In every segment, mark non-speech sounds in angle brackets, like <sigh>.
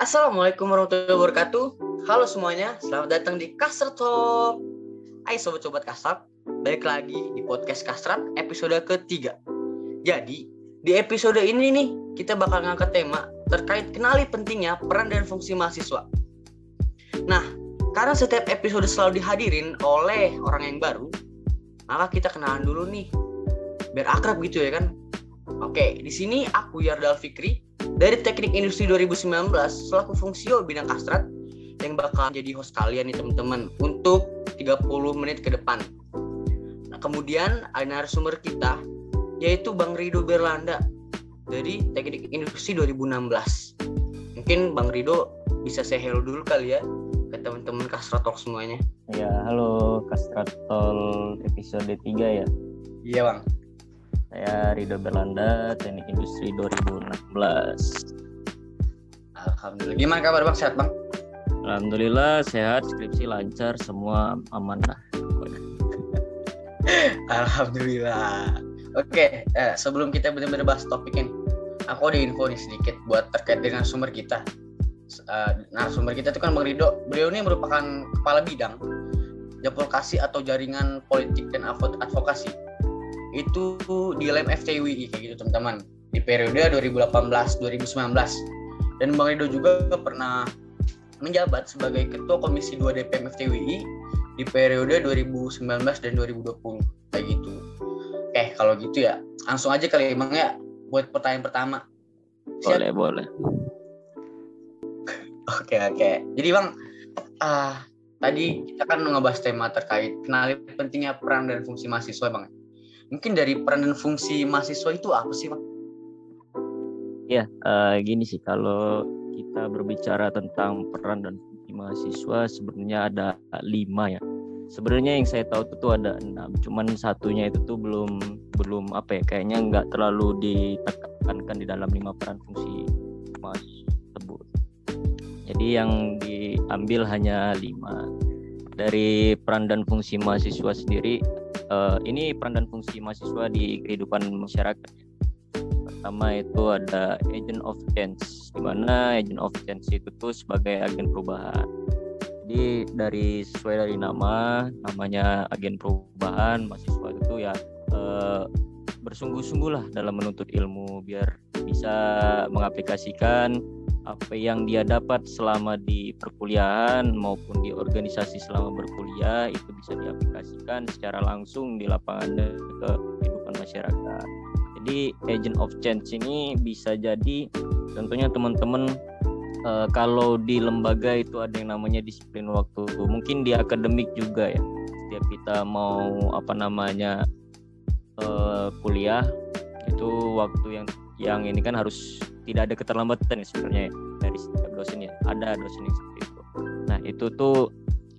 Assalamualaikum warahmatullahi wabarakatuh. Halo semuanya, selamat datang di Kasrat Talk. Hai sobat-sobat Kasrat, balik lagi di podcast Kasrat episode ketiga. Jadi, di episode ini nih, kita bakal ngangkat tema terkait kenali pentingnya peran dan fungsi mahasiswa. Nah, karena setiap episode selalu dihadirin oleh orang yang baru, maka kita kenalan dulu nih. Biar akrab gitu ya kan. Oke, di sini aku Yardal Fikri dari Teknik Industri 2019 selaku fungsio bidang kastrat yang bakal jadi host kalian nih teman-teman untuk 30 menit ke depan. Nah, kemudian ada narasumber kita yaitu Bang Rido Berlanda dari Teknik Industri 2016. Mungkin Bang Rido bisa saya hello dulu kali ya ke teman-teman Kastratok semuanya. Ya, halo Kastratol episode 3 ya. Iya, Bang. Saya Rido Berlanda, Teknik Industri 2016. Alhamdulillah. Gimana kabar Bang? Sehat, Bang? Alhamdulillah sehat, skripsi lancar, semua aman lah. <laughs> Alhamdulillah. Oke, eh, sebelum kita benar-benar bahas topik ini, aku ada info nih sedikit buat terkait dengan sumber kita. Uh, nah, sumber kita itu kan Bang Rido. Beliau ini merupakan kepala bidang Japolkasi atau jaringan politik dan advokasi. Itu di LEM FTWI kayak gitu teman-teman. Di periode 2018-2019. Dan Bang Rido juga pernah menjabat sebagai Ketua Komisi 2 DPM FTWI di periode 2019 dan 2020 kayak gitu. Eh kalau gitu ya langsung aja kali emang ya buat pertanyaan pertama. Siap? Boleh boleh. <laughs> Oke oke. Jadi bang, uh, tadi kita kan ngebahas tema terkait kenali pentingnya peran dan fungsi mahasiswa bang. Mungkin dari peran dan fungsi mahasiswa itu apa sih bang? Ya uh, gini sih kalau kita berbicara tentang peran dan fungsi mahasiswa sebenarnya ada lima ya. Sebenarnya yang saya tahu itu ada enam cuman satunya itu tuh belum belum apa ya kayaknya nggak terlalu ditekankan di dalam lima peran fungsi mas tersebut. Jadi yang diambil hanya lima. Dari peran dan fungsi mahasiswa sendiri uh, ini peran dan fungsi mahasiswa di kehidupan masyarakat. Pertama itu ada agent of change di mana agent of change itu tuh sebagai agen perubahan. Jadi dari sesuai dari nama namanya agen perubahan mahasiswa itu ya eh, bersungguh-sungguh lah dalam menuntut ilmu biar bisa mengaplikasikan apa yang dia dapat selama di perkuliahan maupun di organisasi selama berkuliah itu bisa diaplikasikan secara langsung di lapangan ke kehidupan masyarakat. Jadi agent of change ini bisa jadi tentunya teman-teman uh, kalau di lembaga itu ada yang namanya disiplin waktu mungkin di akademik juga ya setiap kita mau apa namanya uh, kuliah itu waktu yang yang ini kan harus tidak ada keterlambatan ya sebenarnya ya, dari setiap dosen ya. Ada dosen yang seperti itu. Nah itu tuh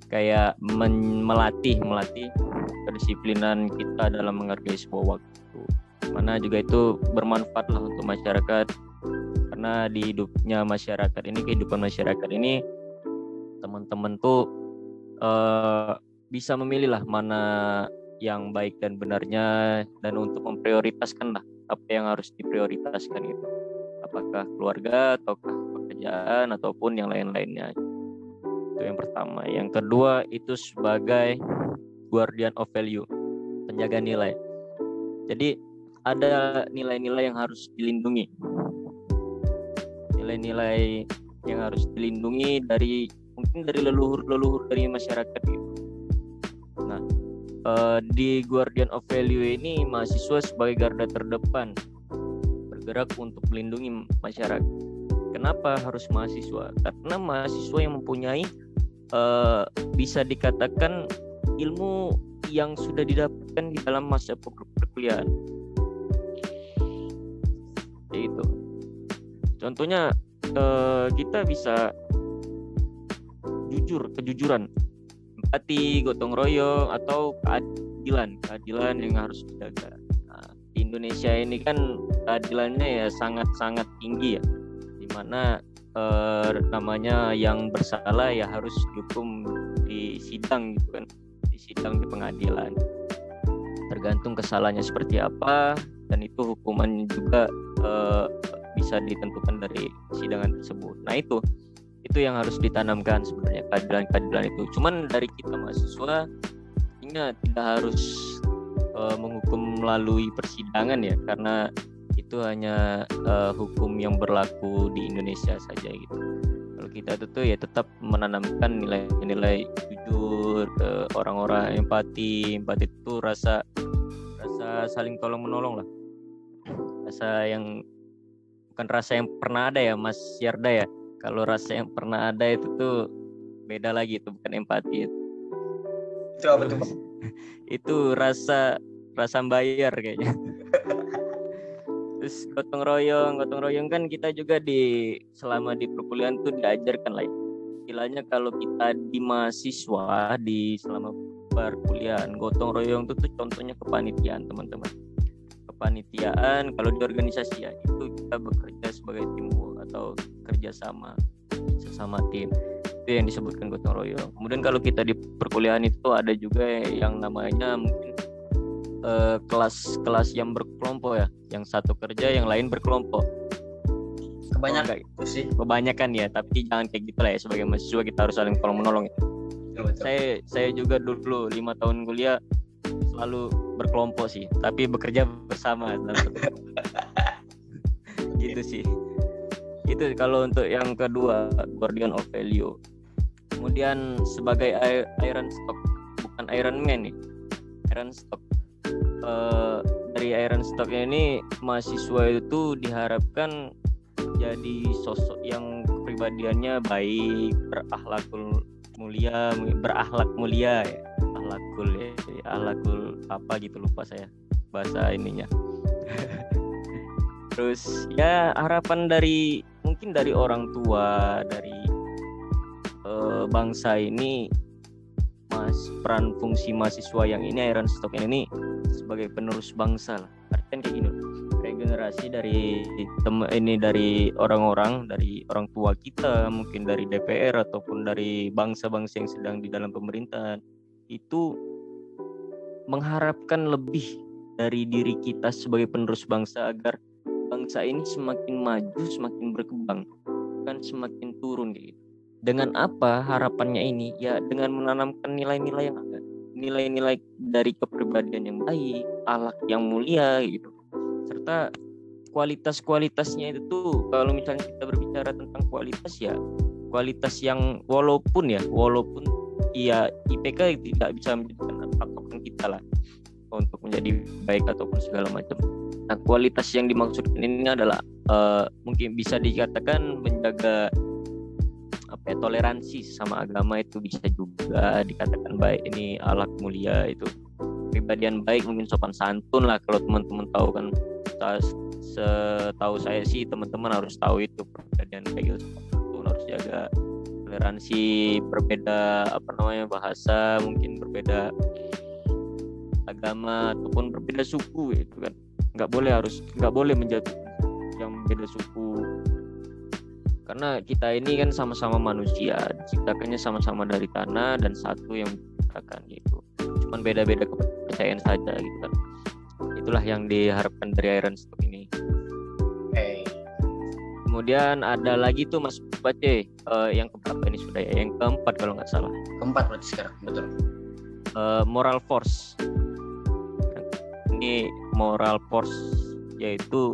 kayak melatih melatih kedisiplinan kita dalam menghargai sebuah waktu. Mana juga itu bermanfaat lah untuk masyarakat. Karena di hidupnya masyarakat ini kehidupan masyarakat ini teman-teman tuh uh, bisa memilih lah mana yang baik dan benarnya dan untuk memprioritaskan lah apa yang harus diprioritaskan itu apakah keluarga ataukah pekerjaan ataupun yang lain-lainnya. Itu yang pertama. Yang kedua itu sebagai guardian of value penjaga nilai. Jadi ada nilai-nilai yang harus dilindungi. Nilai-nilai yang harus dilindungi dari mungkin dari leluhur-leluhur dari masyarakat gitu. Nah, uh, di Guardian of Value ini mahasiswa sebagai garda terdepan bergerak untuk melindungi masyarakat. Kenapa harus mahasiswa? Karena mahasiswa yang mempunyai uh, bisa dikatakan ilmu yang sudah didapatkan di dalam masa perkuliahan. Itu contohnya eh, kita bisa jujur kejujuran empati gotong royong atau keadilan keadilan yang harus dijaga Indonesia ini kan keadilannya ya sangat sangat tinggi ya. Di mana eh, namanya yang bersalah ya harus dihukum di sidang gitu kan. Di sidang di pengadilan. Tergantung kesalahannya seperti apa dan itu hukumannya juga eh, bisa ditentukan dari sidangan tersebut. Nah itu. Itu yang harus ditanamkan sebenarnya keadilan-keadilan itu. Cuman dari kita mahasiswa ingat tidak harus uh, menghukum melalui persidangan ya karena itu hanya uh, hukum yang berlaku di Indonesia saja gitu. Kalau kita tuh ya tetap menanamkan nilai-nilai jujur ke orang-orang empati empati itu rasa rasa saling tolong menolong lah. Rasa yang bukan rasa yang pernah ada ya Mas Yarda ya. Kalau rasa yang pernah ada itu tuh beda lagi itu bukan empati. Itu itu apa tuh <laughs> itu rasa rasa bayar kayaknya. Terus gotong royong gotong royong kan kita juga di selama di perkuliahan tuh diajarkan lah ya. istilahnya kalau kita di mahasiswa di selama perkuliahan gotong royong itu tuh contohnya kepanitiaan teman-teman. Kepanitiaan kalau di organisasi ya itu kita bekerja sebagai tim atau kerjasama sesama tim. Itu yang disebutkan gotong royong. Kemudian kalau kita di perkuliahan itu ada juga yang namanya mungkin kelas-kelas uh, yang berkelompok ya. Yang satu kerja yang lain berkelompok. Kebanyakan oh, sih. kebanyakan ya tapi jangan kayak gitu lah ya sebagai mahasiswa kita harus saling tolong menolong ya. saya saya juga dulu lima tahun kuliah selalu berkelompok sih tapi bekerja bersama. <laughs> Gitu sih. Itu kalau untuk yang kedua guardian of value kemudian sebagai iron stock bukan iron man nih. Iron stock uh, dari iron stocknya ini mahasiswa itu diharapkan jadi sosok yang kepribadiannya baik berakhlakul mulia berakhlak mulia ya. Akhlakul ya akhlakul apa gitu lupa saya bahasa ininya. <laughs> Terus ya harapan dari mungkin dari orang tua dari uh, bangsa ini mas peran fungsi mahasiswa yang ini Iron Stock ini sebagai penerus bangsa lah artinya kayak gini regenerasi dari ini dari orang-orang dari orang tua kita mungkin dari DPR ataupun dari bangsa-bangsa yang sedang di dalam pemerintahan itu mengharapkan lebih dari diri kita sebagai penerus bangsa agar bangsa ini semakin maju, semakin berkembang, bukan semakin turun gitu. Dengan apa harapannya ini? Ya dengan menanamkan nilai-nilai yang nilai-nilai dari kepribadian yang baik, alak yang mulia gitu. Serta kualitas-kualitasnya itu tuh kalau misalnya kita berbicara tentang kualitas ya kualitas yang walaupun ya walaupun ya IPK tidak bisa menjadikan patokan kita lah untuk menjadi baik ataupun segala macam Nah, kualitas yang dimaksudkan ini adalah uh, mungkin bisa dikatakan menjaga apa ya, toleransi sama agama itu bisa juga dikatakan baik. Ini alak mulia itu. Pribadian baik mungkin sopan santun lah kalau teman-teman tahu kan. Setahu saya sih teman-teman harus tahu itu pribadian baik itu sopan santun harus jaga. Toleransi berbeda apa namanya bahasa mungkin berbeda agama ataupun berbeda suku itu kan. Nggak boleh harus nggak boleh menjatuh yang beda suku karena kita ini kan sama-sama manusia diciptakannya sama-sama dari tanah dan satu yang diciptakan gitu. Cuman beda-beda kepercayaan saja gitu kan. Itulah yang diharapkan dari Iron Stock ini. Hey. kemudian ada lagi tuh Mas Bace. Uh, yang keberapa ini sudah ya? Yang keempat kalau nggak salah. Keempat berarti sekarang betul. Uh, moral force. Ini moral force yaitu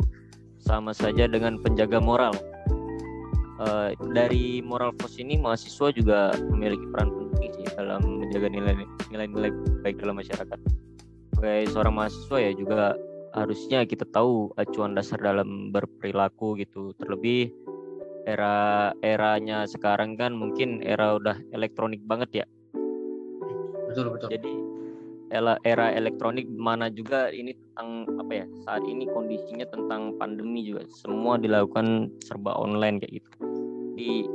sama saja dengan penjaga moral. Uh, dari moral force ini mahasiswa juga memiliki peran penting sih dalam menjaga nilai-nilai baik dalam masyarakat. Sebagai seorang mahasiswa ya juga harusnya kita tahu acuan dasar dalam berperilaku gitu. Terlebih era eranya sekarang kan mungkin era udah elektronik banget ya. Betul betul. Jadi era, era elektronik mana juga ini tentang apa ya saat ini kondisinya tentang pandemi juga semua dilakukan serba online kayak gitu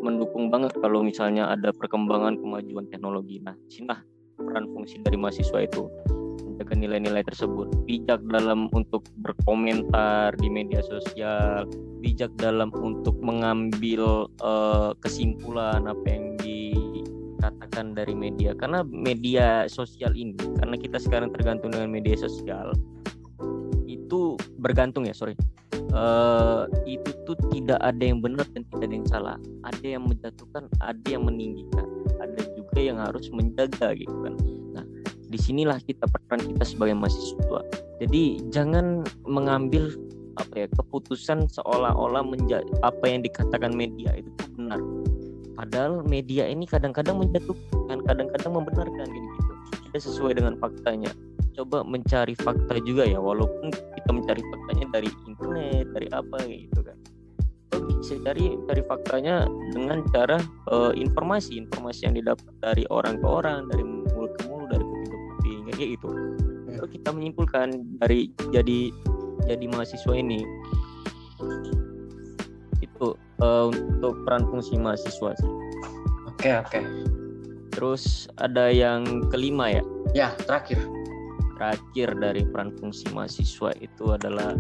mendukung banget kalau misalnya ada perkembangan kemajuan teknologi. Nah sini peran fungsi dari mahasiswa itu. Menjaga nilai-nilai tersebut. Bijak dalam untuk berkomentar di media sosial. Bijak dalam untuk mengambil uh, kesimpulan apa yang di katakan dari media. Karena media sosial ini karena kita sekarang tergantung dengan media sosial itu bergantung ya sorry uh, itu tuh tidak ada yang benar dan tidak ada yang salah. Ada yang menjatuhkan ada yang meninggikan. Ada juga yang harus menjaga gitu kan. Nah di sinilah kita peran kita sebagai mahasiswa. Jadi jangan mengambil apa ya keputusan seolah-olah apa yang dikatakan media itu benar. Padahal media ini kadang-kadang menjatuhkan kadang-kadang membenarkan gitu. Tidak sesuai dengan faktanya coba mencari fakta juga ya walaupun kita mencari faktanya dari internet dari apa gitu kan. Bisa cari dari faktanya dengan cara uh, informasi informasi yang didapat dari orang ke orang dari mulut ke mulut dari kuping ke kuping kayak gitu. Lalu kita menyimpulkan dari jadi jadi mahasiswa ini itu uh, untuk peran fungsi mahasiswa sih. Oke okay, oke. Okay. terus ada yang kelima ya? Ya terakhir terakhir dari peran fungsi mahasiswa itu adalah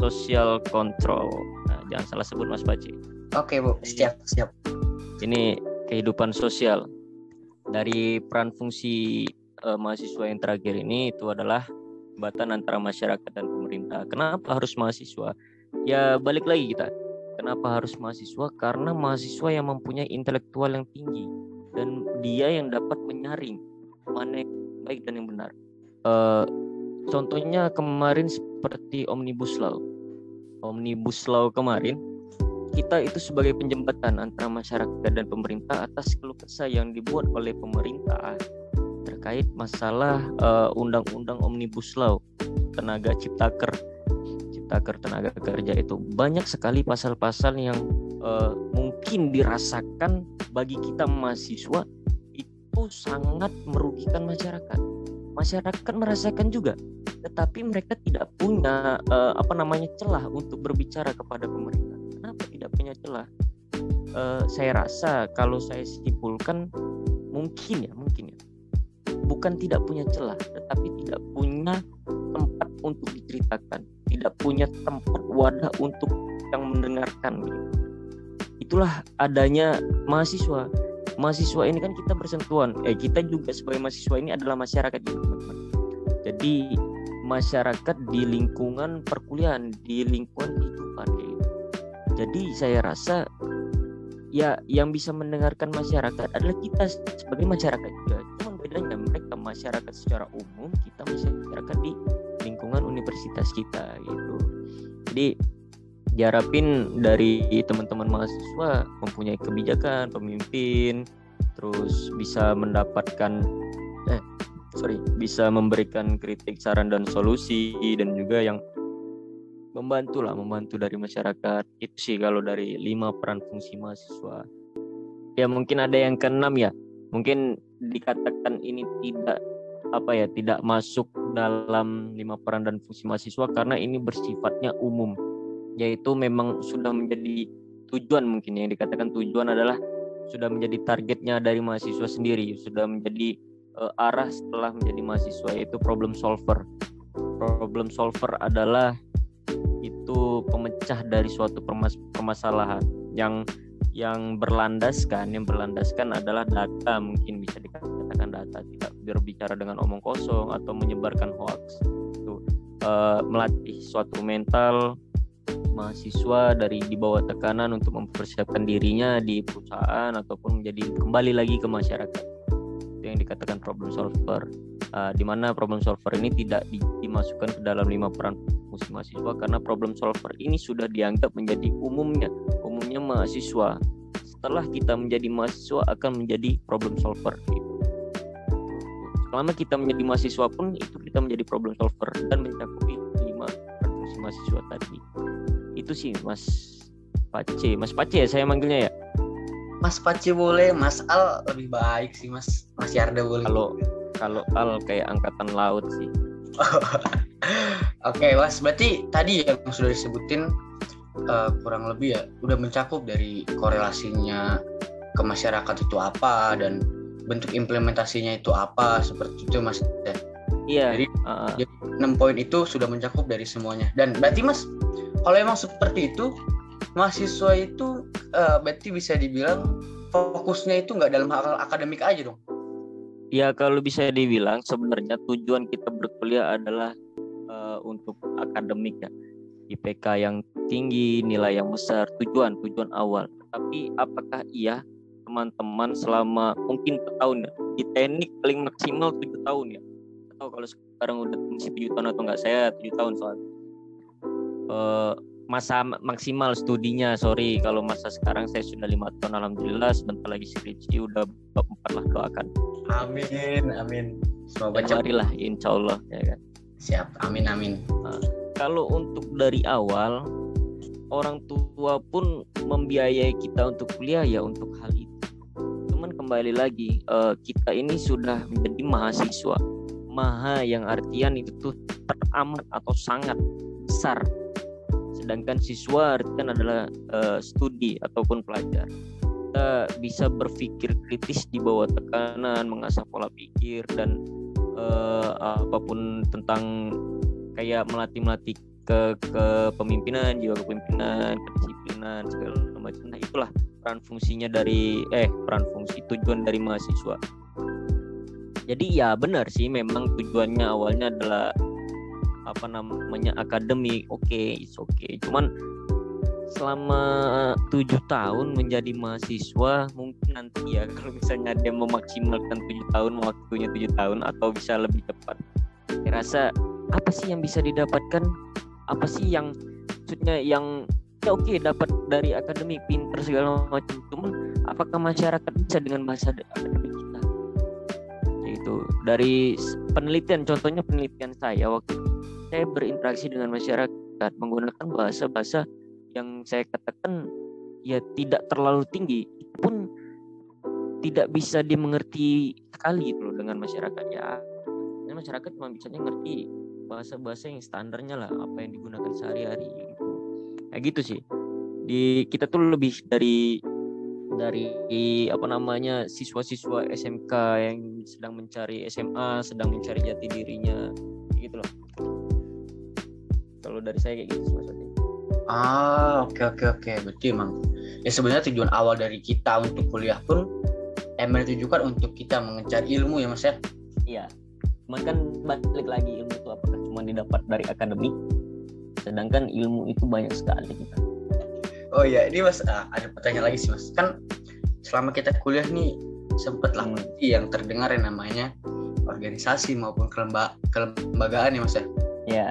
social control. Nah, jangan salah sebut Mas Baci. Oke, Bu. Siap, siap. Ini kehidupan sosial. Dari peran fungsi uh, mahasiswa yang terakhir ini itu adalah jembatan antara masyarakat dan pemerintah. Kenapa harus mahasiswa? Ya balik lagi kita. Kenapa harus mahasiswa? Karena mahasiswa yang mempunyai intelektual yang tinggi dan dia yang dapat menyaring mana yang baik dan yang benar. Uh, contohnya kemarin seperti omnibus law. Omnibus law kemarin kita itu sebagai penjembatan antara masyarakat dan pemerintah atas keluh kesah yang dibuat oleh pemerintah terkait masalah uh, undang-undang omnibus law tenaga ciptaker ciptaker tenaga kerja itu banyak sekali pasal-pasal yang uh, mungkin dirasakan bagi kita mahasiswa itu sangat merugikan masyarakat masyarakat merasakan juga tetapi mereka tidak punya uh, apa namanya celah untuk berbicara kepada pemerintah. Kenapa tidak punya celah? Uh, saya rasa kalau saya simpulkan mungkin ya mungkin ya. Bukan tidak punya celah tetapi tidak punya tempat untuk diceritakan. Tidak punya tempat wadah untuk yang mendengarkan. Itulah adanya mahasiswa mahasiswa ini kan kita bersentuhan. Eh kita juga sebagai mahasiswa ini adalah masyarakat gitu teman-teman. Jadi masyarakat di lingkungan perkuliahan di lingkungan kehidupan gitu. jadi saya rasa ya yang bisa mendengarkan masyarakat adalah kita sebagai masyarakat juga. Cuma bedanya mereka masyarakat secara umum kita masyarakat di lingkungan universitas kita gitu. Jadi diharapin dari teman-teman mahasiswa mempunyai kebijakan pemimpin terus bisa mendapatkan eh sorry bisa memberikan kritik saran dan solusi dan juga yang membantu lah membantu dari masyarakat. Itu sih kalau dari lima peran fungsi mahasiswa. Ya mungkin ada yang keenam ya. Mungkin dikatakan ini tidak apa ya tidak masuk dalam lima peran dan fungsi mahasiswa karena ini bersifatnya umum yaitu memang sudah menjadi tujuan mungkin yang dikatakan tujuan adalah sudah menjadi targetnya dari mahasiswa sendiri sudah menjadi uh, arah setelah menjadi mahasiswa yaitu problem solver. Problem solver adalah itu pemecah dari suatu permas permasalahan yang yang berlandaskan yang berlandaskan adalah data mungkin bisa dikatakan data tidak berbicara dengan omong kosong atau menyebarkan hoax itu uh, melatih suatu mental mahasiswa dari di bawah tekanan untuk mempersiapkan dirinya di perusahaan ataupun menjadi kembali lagi ke masyarakat. Itu yang dikatakan problem solver. Uh, di mana problem solver ini tidak di, dimasukkan ke dalam lima peran fungsi mahasiswa karena problem solver ini sudah dianggap menjadi umumnya umumnya mahasiswa. Setelah kita menjadi mahasiswa akan menjadi problem solver. Selama kita menjadi mahasiswa pun itu kita menjadi problem solver dan mencakupi mahasiswa tadi. Itu sih Mas Pace. Mas Pace ya saya manggilnya ya? Mas Pace boleh Mas Al lebih baik sih Mas. Mas Yarda boleh kalau kalau Al kayak angkatan laut sih. <laughs> Oke, okay, Mas. Berarti tadi yang sudah disebutin uh, kurang lebih ya udah mencakup dari korelasinya ke masyarakat itu apa dan bentuk implementasinya itu apa seperti itu Mas. Iya. Jadi, uh, jadi 6 poin itu sudah mencakup dari semuanya. Dan berarti Mas kalau emang seperti itu mahasiswa itu uh, berarti bisa dibilang fokusnya itu nggak dalam hal akademik aja dong ya kalau bisa dibilang sebenarnya tujuan kita berkuliah adalah uh, untuk akademik ya IPK yang tinggi, nilai yang besar, tujuan tujuan awal. Tapi apakah iya teman-teman selama mungkin tahun ya di teknik paling maksimal tujuh tahun ya atau kalau sekarang udah masih tujuh tahun atau enggak saya tujuh tahun soal uh, masa maksimal studinya sorry. Kalau masa sekarang saya sudah lima tahun alhamdulillah. Sebentar lagi skripsi udah bab empat lah doakan amin amin. Semoga cepat. lah insya Allah ya kan. Siap amin amin. Nah, kalau untuk dari awal orang tua pun membiayai kita untuk kuliah ya untuk hal itu. Cuman kembali lagi uh, kita ini sudah menjadi mahasiswa maha yang artian itu tuh teramat atau sangat besar. Sedangkan siswa artian adalah uh, studi ataupun pelajar. Kita bisa berpikir kritis di bawah tekanan mengasah pola pikir dan uh, apa pun tentang kayak melatih melatih ke kepemimpinan jiwa kepemimpinan kedisiplinan segala macam. Nah itulah peran fungsinya dari eh peran fungsi tujuan dari mahasiswa jadi ya benar sih memang tujuannya awalnya adalah apa namanya akademik oke okay, oke okay. cuman selama tujuh tahun menjadi mahasiswa mungkin nanti ya <laughs> kalau misalnya dia memaksimalkan tujuh tahun waktunya tujuh tahun atau bisa lebih cepat saya rasa apa sih yang bisa didapatkan? Apa sih yang maksudnya yang ya oke dapat dari akademik pinter segala macam. Cuman apakah masyarakat bisa dengan bahasa akademik kita itu dari penelitian contohnya penelitian saya waktu saya berinteraksi dengan masyarakat menggunakan bahasa-bahasa yang saya katakan ya tidak terlalu tinggi. Pun tidak bisa dimengerti sekali itu loh dengan masyarakat ya. Masyarakat cuma bisa ngerti bahasa-bahasa yang standarnya lah apa yang digunakan sehari-hari gitu. Kayak gitu sih. Di kita tuh lebih dari dari apa namanya siswa-siswa SMK yang sedang mencari SMA, sedang mencari jati dirinya, gitu loh. Kalau dari saya kayak gitu maksudnya. Ah, oke okay, oke okay, oke, okay. betul emang. Ya sebenarnya tujuan awal dari kita untuk kuliah pun emang ditujukan untuk kita mengejar ilmu ya mas ya. Iya. Cuman kan balik lagi ilmu itu apakah cuma didapat dari akademik sedangkan ilmu itu banyak sekali kita oh iya ini mas uh, ada pertanyaan lagi sih mas. Kan selama kita kuliah nih sempet lah hmm. yang terdengar yang namanya organisasi maupun kelemba kelembagaan ya mas ya? Ya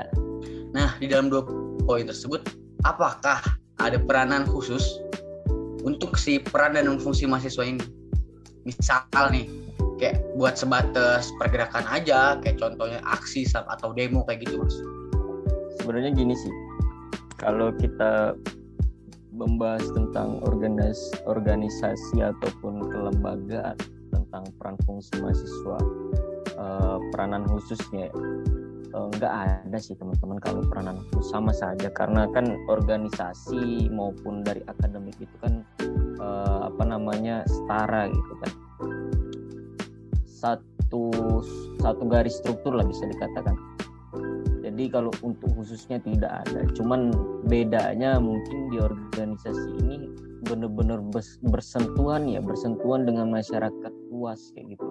nah di dalam dua poin tersebut apakah ada peranan khusus untuk si peran dan fungsi mahasiswa ini? Misal nih kayak buat sebatas pergerakan aja kayak contohnya aksi atau demo kayak gitu mas. Sebenarnya gini sih. Kalau kita membahas tentang organis organisasi ataupun kelembagaan tentang peran fungsi mahasiswa uh, peranan khususnya. Uh, nggak ada sih teman-teman kalau peranan khusus sama saja. Karena kan organisasi maupun dari akademik itu kan uh, apa namanya setara gitu kan. Satu satu garis struktur lah bisa dikatakan jadi kalau untuk khususnya tidak ada. Cuman bedanya mungkin di organisasi ini benar-benar bersentuhan ya bersentuhan dengan masyarakat luas kayak gitu.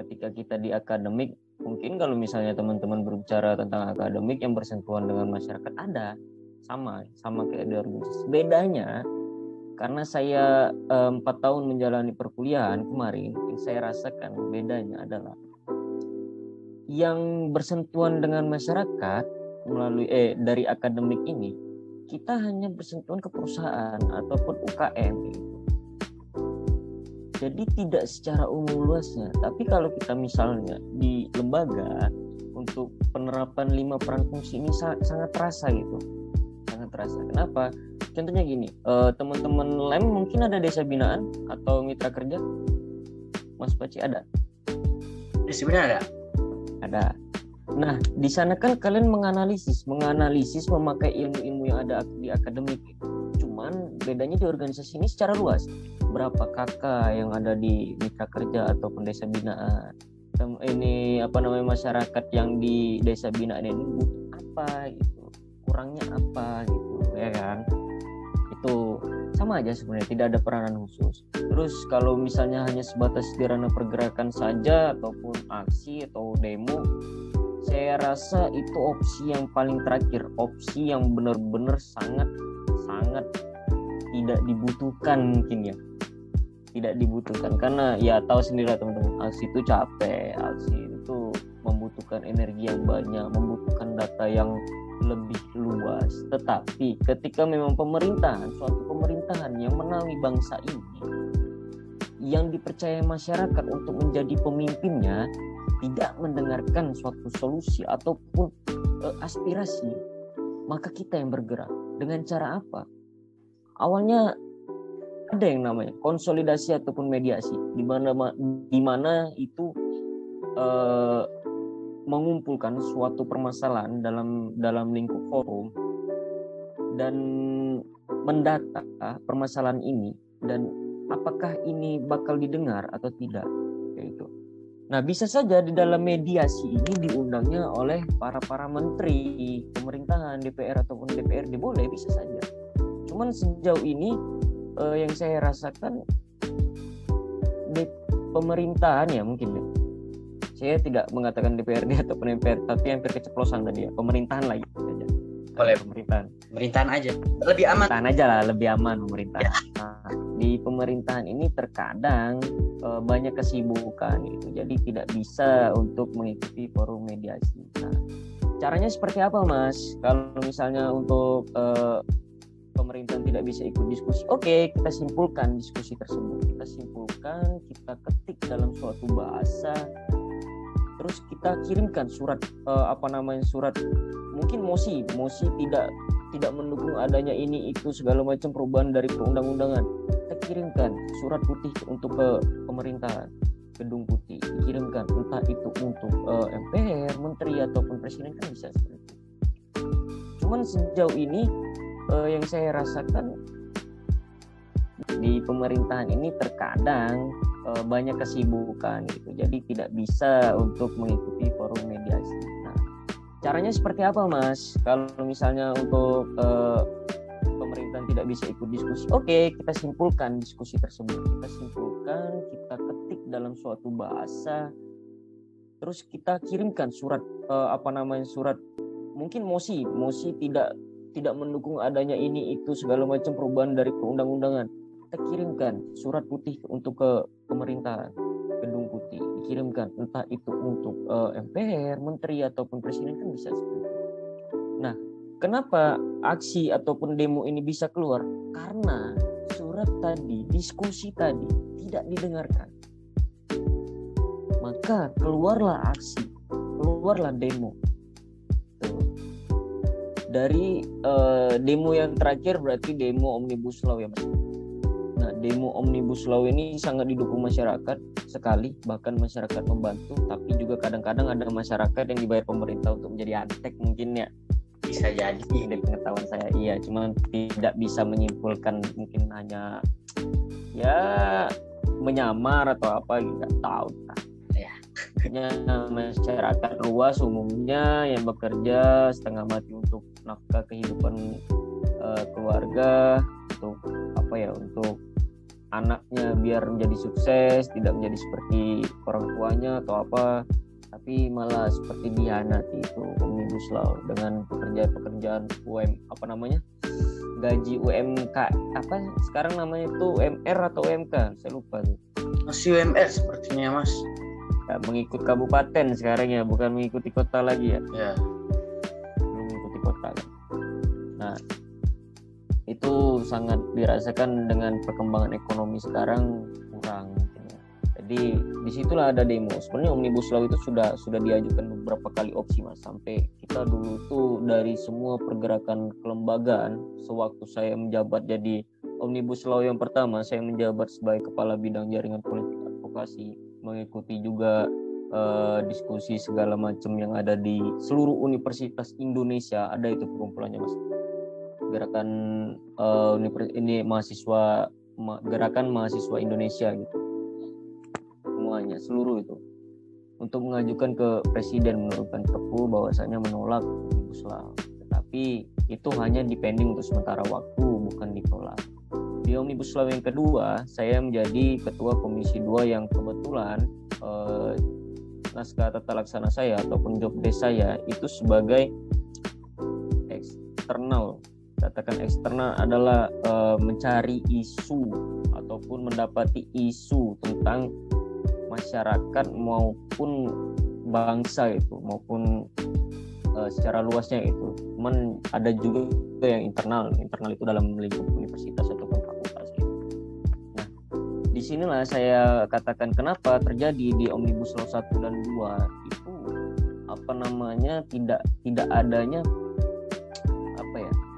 Ketika kita di akademik mungkin kalau misalnya teman-teman berbicara tentang akademik yang bersentuhan dengan masyarakat ada sama sama kayak di organisasi. Bedanya karena saya eh, empat tahun menjalani perkuliahan kemarin yang saya rasakan bedanya adalah yang bersentuhan dengan masyarakat melalui eh dari akademik ini kita hanya bersentuhan ke perusahaan ataupun UKM Jadi tidak secara umum luasnya. Tapi kalau kita misalnya di lembaga untuk penerapan lima peran fungsi ini sangat, sangat terasa gitu. Sangat terasa. Kenapa? Contohnya gini, eh, teman-teman lem mungkin ada desa binaan atau mitra kerja? Mas Paci ada? Desa binaan ada ada. Nah, di sana kan kalian menganalisis, menganalisis memakai ilmu-ilmu yang ada di akademik. Cuman bedanya di organisasi ini secara luas. Berapa kakak yang ada di mitra kerja atau desa binaan? Ini apa namanya masyarakat yang di desa binaan ini butuh apa gitu? Kurangnya apa gitu, ya kan? Itu sama aja sebenarnya tidak ada peranan khusus. Terus kalau misalnya hanya sebatas di ranah pergerakan saja ataupun aksi atau demo saya rasa itu opsi yang paling terakhir opsi yang benar-benar sangat sangat tidak dibutuhkan mungkin ya tidak dibutuhkan karena ya tahu sendiri lah teman-teman aksi itu capek aksi itu membutuhkan energi yang banyak membutuhkan data yang lebih luas. Tetapi ketika memang pemerintahan suatu pemerintahan yang menaungi bangsa ini yang dipercaya masyarakat untuk menjadi pemimpinnya tidak mendengarkan suatu solusi ataupun uh, aspirasi maka kita yang bergerak. Dengan cara apa? Awalnya ada yang namanya konsolidasi ataupun mediasi di mana di mana itu uh, mengumpulkan suatu permasalahan dalam dalam lingkup forum dan mendata permasalahan ini dan apakah ini bakal didengar atau tidak itu. Nah, bisa saja di dalam mediasi ini diundangnya oleh para para menteri, pemerintahan, DPR ataupun DPRD boleh bisa saja. Cuman sejauh ini uh, yang saya rasakan di pemerintahan ya mungkin ya. Saya tidak mengatakan DPRD <laughs> ataupun MPR, tapi hampir keceplosan tadi ya. Pemerintahan lagi saja. Boleh. Pemerintahan. Pemerintahan aja. Lebih aman. Pemerintahan aja lah, lebih aman pemerintahan. Ya. Nah, di pemerintahan ini terkadang uh, banyak kesibukan gitu. Jadi tidak bisa untuk mengikuti forum mediasi. Nah, caranya seperti apa, Mas? Kalau misalnya untuk uh, pemerintahan tidak bisa ikut diskusi. Oke, kita simpulkan diskusi tersebut. Kita simpulkan, kita ketik dalam suatu bahasa, terus kita kirimkan surat uh, apa namanya surat mungkin mosi, mosi tidak tidak mendukung adanya ini itu segala macam perubahan dari perundang-undangan. Kita kirimkan surat putih untuk ke pemerintahan gedung putih dikirimkan entah itu untuk uh, MPR, menteri ataupun presiden kan bisa seperti. Cuman sejauh ini uh, yang saya rasakan di pemerintahan ini terkadang uh, banyak kesibukan gitu. Jadi tidak bisa untuk mengikuti forum mediasi nah caranya seperti apa mas? Kalau misalnya untuk uh, pemerintahan tidak bisa ikut diskusi oke okay, kita simpulkan diskusi tersebut. Kita simpulkan kita ketik dalam suatu bahasa terus kita kirimkan surat uh, apa namanya surat mungkin mosi. Mosi tidak tidak mendukung adanya ini itu segala macam perubahan dari perundang-undangan kita kirimkan surat putih untuk ke pemerintahan gedung putih dikirimkan entah itu untuk uh, eh, MPR, menteri ataupun presiden kan bisa seperti itu. Nah, kenapa aksi ataupun demo ini bisa keluar? Karena surat tadi, diskusi tadi tidak didengarkan. Maka keluarlah aksi, keluarlah demo dari uh, demo yang terakhir berarti demo omnibus law ya mas. Nah demo omnibus law ini sangat didukung masyarakat sekali bahkan masyarakat membantu tapi juga kadang-kadang ada masyarakat yang dibayar pemerintah untuk menjadi antek mungkin ya. Bisa jadi. Dari pengetahuan saya. Iya cuma tidak bisa menyimpulkan mungkin hanya ya menyamar atau apa nggak tahu. Nah masyarakat luas umumnya yang bekerja setengah mati untuk nafkah kehidupan uh, keluarga untuk apa ya untuk anaknya biar menjadi sukses tidak menjadi seperti orang tuanya atau apa tapi malah seperti dihianati itu omnibus law dengan pekerjaan-pekerjaan UM apa namanya? Gaji UMK apa sekarang namanya itu UMR atau UMK saya lupa tuh. Masih UMR sepertinya mas. Ya, mengikut kabupaten sekarang ya bukan mengikuti kota lagi ya? Ya. Mengikuti kota. Nah itu sangat dirasakan dengan perkembangan ekonomi sekarang kurang ya. jadi di situlah ada demo. Sebenarnya omnibus law itu sudah sudah diajukan beberapa kali opsi mas. Sampai kita dulu tuh dari semua pergerakan kelembagaan sewaktu saya menjabat jadi omnibus law yang pertama saya menjabat sebagai kepala bidang jaringan politik advokasi mengikuti juga uh, diskusi segala macam yang ada di seluruh universitas Indonesia. Ada itu perkumpulannya mas gerakan uh, ini mahasiswa ma gerakan mahasiswa Indonesia gitu. Semuanya seluruh itu. Untuk mengajukan ke presiden menurunkan perpu bahwasanya menolak omnibus law tetapi itu hanya dipending untuk sementara waktu bukan ditolak. Di Omnibus Law yang kedua, saya menjadi ketua Komisi 2 yang kebetulan eh, naskah tata laksana saya ataupun job desk saya itu sebagai eksternal katakan eksternal adalah uh, mencari isu ataupun mendapati isu tentang masyarakat maupun bangsa itu maupun uh, secara luasnya itu. Cuman ada juga yang internal, internal itu dalam lingkup universitas ataupun fakultas gitu. Nah, di sinilah saya katakan kenapa terjadi di Omnibus Law 1 dan 2 itu apa namanya tidak tidak adanya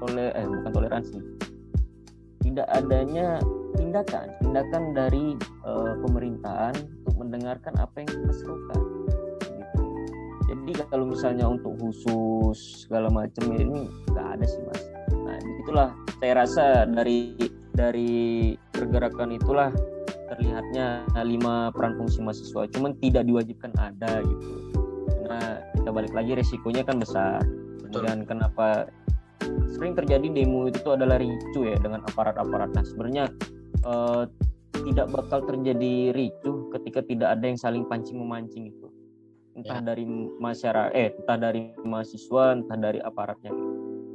toler eh bukan toleransi. Tidak adanya tindakan tindakan dari uh, pemerintahan untuk mendengarkan apa yang kita serukan gitu. jadi kalau misalnya untuk khusus segala macam ini nggak ada sih mas. Nah itulah saya rasa dari dari pergerakan itulah terlihatnya lima peran fungsi mahasiswa. Cuman tidak diwajibkan ada gitu. Karena kita balik lagi resikonya kan besar. Dan kenapa sering terjadi demo itu adalah ricu ya dengan aparat-aparat. Nah sebenarnya uh, tidak bakal terjadi ricu ketika tidak ada yang saling pancing memancing itu entah ya. dari masyarakat eh entah dari mahasiswa entah dari aparatnya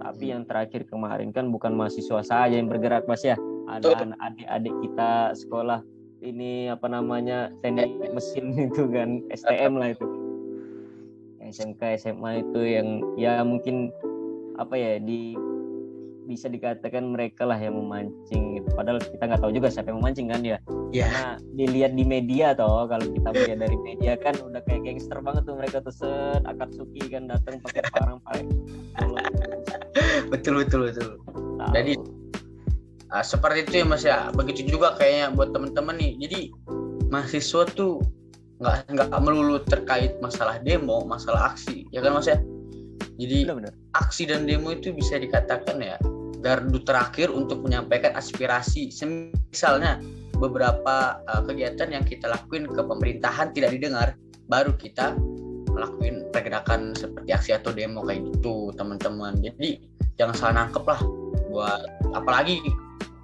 tapi hmm. yang terakhir kemarin kan bukan mahasiswa saja yang bergerak mas ya ada adik-adik kita sekolah ini apa namanya teknik mesin <laughs> itu kan STM lah itu <laughs> SMK SMA itu yang ya mungkin apa ya di bisa dikatakan mereka lah yang memancing gitu. Padahal kita nggak tahu juga siapa yang memancing kan ya. Yeah. Karena dilihat di media toh kalau kita melihat dari media kan udah kayak gangster banget tuh mereka tuh set Akatsuki kan datang pakai parang pakai <laughs> betul betul betul. Tahu. Jadi uh, seperti itu ya Mas ya. Begitu juga kayaknya buat teman-teman nih. Jadi mahasiswa tuh nggak nggak melulu terkait masalah demo, masalah aksi, ya kan Mas ya? Jadi benar, benar. aksi dan demo itu bisa dikatakan ya gardu terakhir untuk menyampaikan aspirasi. Misalnya beberapa uh, kegiatan yang kita lakuin ke pemerintahan tidak didengar, baru kita melakukan pergerakan seperti aksi atau demo kayak gitu, teman-teman. Jadi jangan salah nangkep lah buat apalagi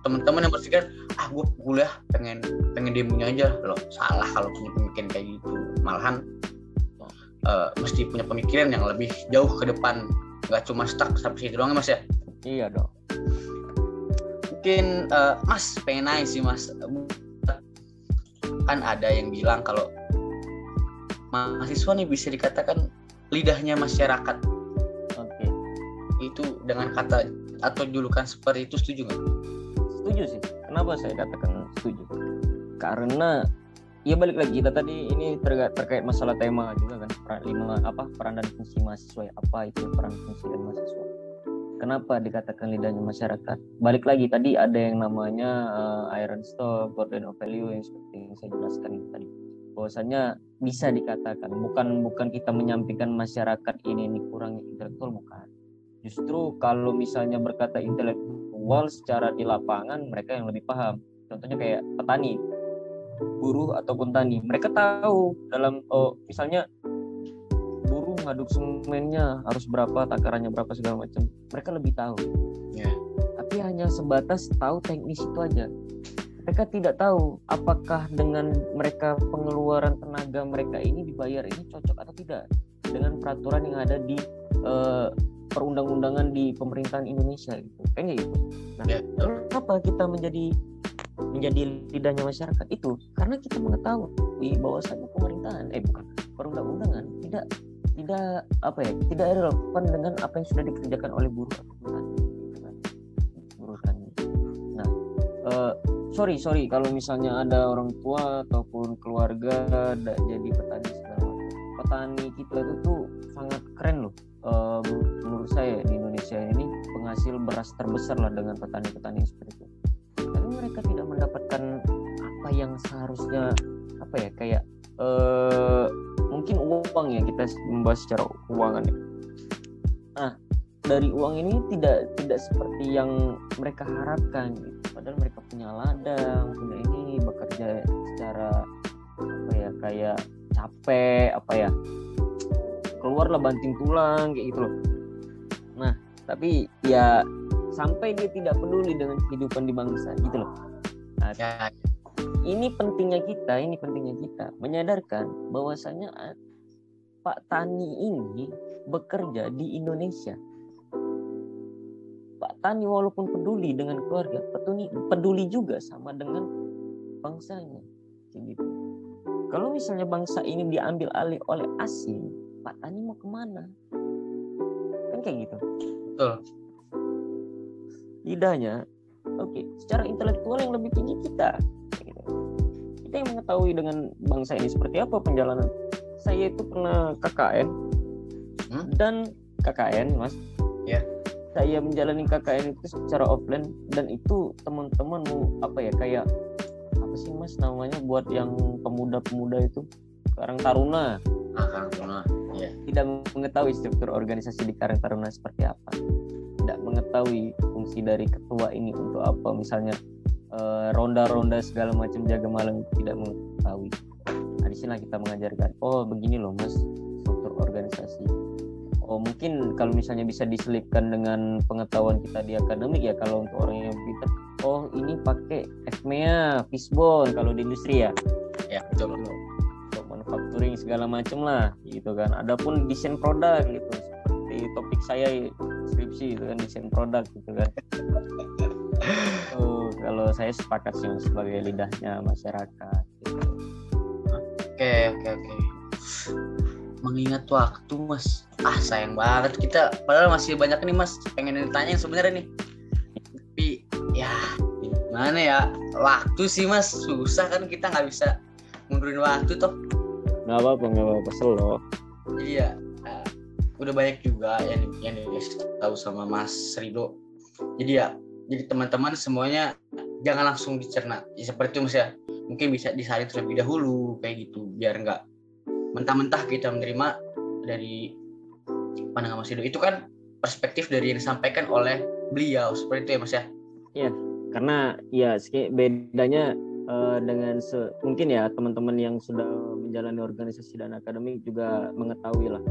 teman-teman yang berpikir ah gue kuliah pengen pengen demonya aja loh salah kalau punya pemikiran kayak gitu malahan uh, mesti punya pemikiran yang lebih jauh ke depan. Nggak cuma stuck sampai situ doang ya, mas ya? Iya dong. Mungkin uh, mas pengen nanya sih mas. Kan ada yang bilang kalau mahasiswa nih bisa dikatakan lidahnya masyarakat. Oke. Okay. itu dengan kata atau julukan seperti itu setuju nggak? Setuju sih. Kenapa saya katakan setuju? Karena Iya balik lagi kita tadi ini terkait, masalah tema juga kan peran lima apa peran dan fungsi mahasiswa ya apa itu peran fungsi dan mahasiswa. Kenapa dikatakan lidahnya masyarakat? Balik lagi tadi ada yang namanya uh, Iron Stock, Golden of Value yang seperti yang saya jelaskan tadi. Bahwasanya bisa dikatakan bukan bukan kita menyampaikan masyarakat ini ini kurang intelektual bukan. Justru kalau misalnya berkata intelektual secara di lapangan mereka yang lebih paham. Contohnya kayak petani buruh ataupun tani. Mereka tahu dalam oh misalnya buruh ngaduk semennya harus berapa takarannya berapa segala macam. Mereka lebih tahu. Yeah. tapi hanya sebatas tahu teknis itu aja. Mereka tidak tahu apakah dengan mereka pengeluaran tenaga mereka ini dibayar ini cocok atau tidak dengan peraturan yang ada di uh, perundang-undangan di pemerintahan Indonesia gitu. Kayaknya gitu. Nah yeah. kenapa kita menjadi menjadi lidahnya masyarakat itu karena kita mengetahui bahwasanya pemerintahan eh bukan perundang-undangan tidak tidak apa ya tidak relevan dengan apa yang sudah dikerjakan oleh buruh kan. buruh tani nah uh, sorry sorry kalau misalnya ada orang tua ataupun keluarga jadi petani segala petani kita itu tuh sangat keren loh. Uh, menurut saya di Indonesia ini penghasil beras terbesar lah dengan petani-petani seperti itu mereka tidak mendapatkan apa yang seharusnya apa ya kayak uh, mungkin uang ya kita membahas secara keuangan ya. Nah dari uang ini tidak tidak seperti yang mereka harapkan gitu. Padahal mereka punya ladang, punya ini bekerja secara apa ya kayak capek apa ya keluarlah banting tulang kayak gitu loh. Nah tapi ya sampai dia tidak peduli dengan kehidupan di bangsa gitu loh nah, ya. ini pentingnya kita ini pentingnya kita menyadarkan bahwasanya Pak Tani ini bekerja di Indonesia. Pak Tani walaupun peduli dengan keluarga, peduli, peduli juga sama dengan bangsanya. Gitu. Kalau misalnya bangsa ini diambil alih oleh asing, Pak Tani mau ke mana? Kan kayak gitu. Betul. Lidahnya, oke, okay, secara intelektual yang lebih tinggi kita. Gitu. Kita yang mengetahui dengan bangsa ini seperti apa penjalanan. Saya itu pernah KKN hmm? dan KKN, Mas. Ya. Yeah. Saya menjalani KKN itu secara offline dan itu teman-teman mau apa ya kayak apa sih Mas namanya buat yang pemuda-pemuda itu Karang Taruna. Ah, Karang Taruna. Iya. Tidak mengetahui struktur organisasi di Karang Taruna seperti apa. Tidak mengetahui fungsi dari ketua ini untuk apa. Misalnya eh, ronda-ronda segala macam jaga malam tidak mengetahui. Nah, di sini kita mengajarkan, oh begini loh Mas struktur organisasi. Oh mungkin kalau misalnya bisa diselipkan dengan pengetahuan kita di akademik ya kalau untuk orang yang pintar. Oh ini pakai FMEA, fishbone kalau di industri ya? Ya betul. Untuk manufacturing segala macam lah gitu kan. Adapun desain produk gitu. Seperti topik saya skripsi itu kan desain produk gitu kan. Oh, kalau saya sepakat sih sebagai lidahnya masyarakat gitu. oke oke oke. Mengingat waktu mas. Ah sayang banget kita padahal masih banyak nih mas pengen ditanya sebenarnya nih. Tapi ya gimana ya? Waktu sih mas. Susah kan kita nggak bisa mundurin waktu toh. Nggak apa-apa nggak apa-apa. Selo ya uh, udah banyak juga yang yang tahu sama mas Rido. Jadi ya jadi teman-teman semuanya jangan langsung dicerna ya, seperti itu mas ya mungkin bisa disaring terlebih dahulu kayak gitu biar nggak mentah-mentah kita menerima dari pandangan Mas Ido itu kan perspektif dari yang disampaikan oleh beliau seperti itu ya Mas ya? Iya karena ya bedanya uh, dengan se mungkin ya teman-teman yang sudah menjalani organisasi dan akademik juga mengetahui lah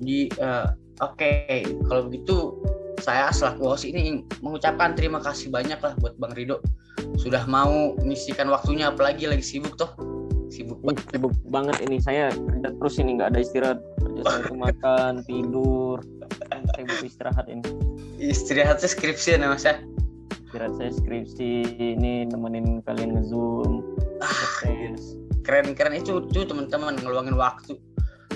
di uh, oke okay. kalau begitu saya selaku host ini mengucapkan terima kasih banyak lah buat Bang Rido sudah mau mengisikan waktunya apalagi lagi sibuk toh. Sibuk banget. sibuk banget ini. Saya kerja terus ini nggak ada istirahat. Kerja saya <laughs> makan tidur. Saya butuh istirahat ini. Istirahatnya skripsi ya mas ya? Istirahat saya skripsi ini nemenin kalian ngezoom ah, keren keren itu tuh teman-teman ngeluangin waktu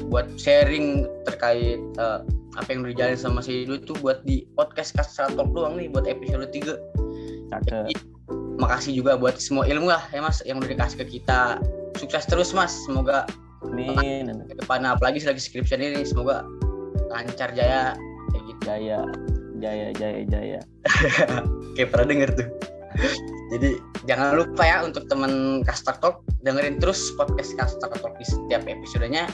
buat sharing terkait uh, apa yang udah sama si Ido itu buat di podcast Kastra Talk doang nih buat episode 3 Cakep. makasih juga buat semua ilmu lah ya mas yang udah dikasih ke kita. Sukses terus mas. Semoga Amin. ke depan apalagi selagi skripsi ini semoga lancar jaya. Kayak gitu. Jaya. Jaya jaya jaya. <laughs> Kayak pernah denger tuh. Jadi jangan lupa ya untuk teman Kastar Talk dengerin terus podcast Kastar Talk di setiap episodenya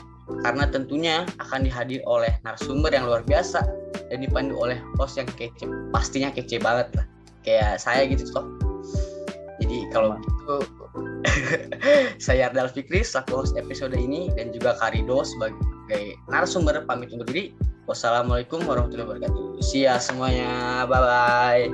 karena tentunya akan dihadir oleh narasumber yang luar biasa dan dipandu oleh host yang kece pastinya kece banget lah kayak saya gitu kok jadi kalau gitu <laughs> saya Ardal Fikri selaku host episode ini dan juga Karido sebagai narasumber pamit undur diri. Wassalamualaikum warahmatullahi wabarakatuh. Sia semuanya. Bye bye.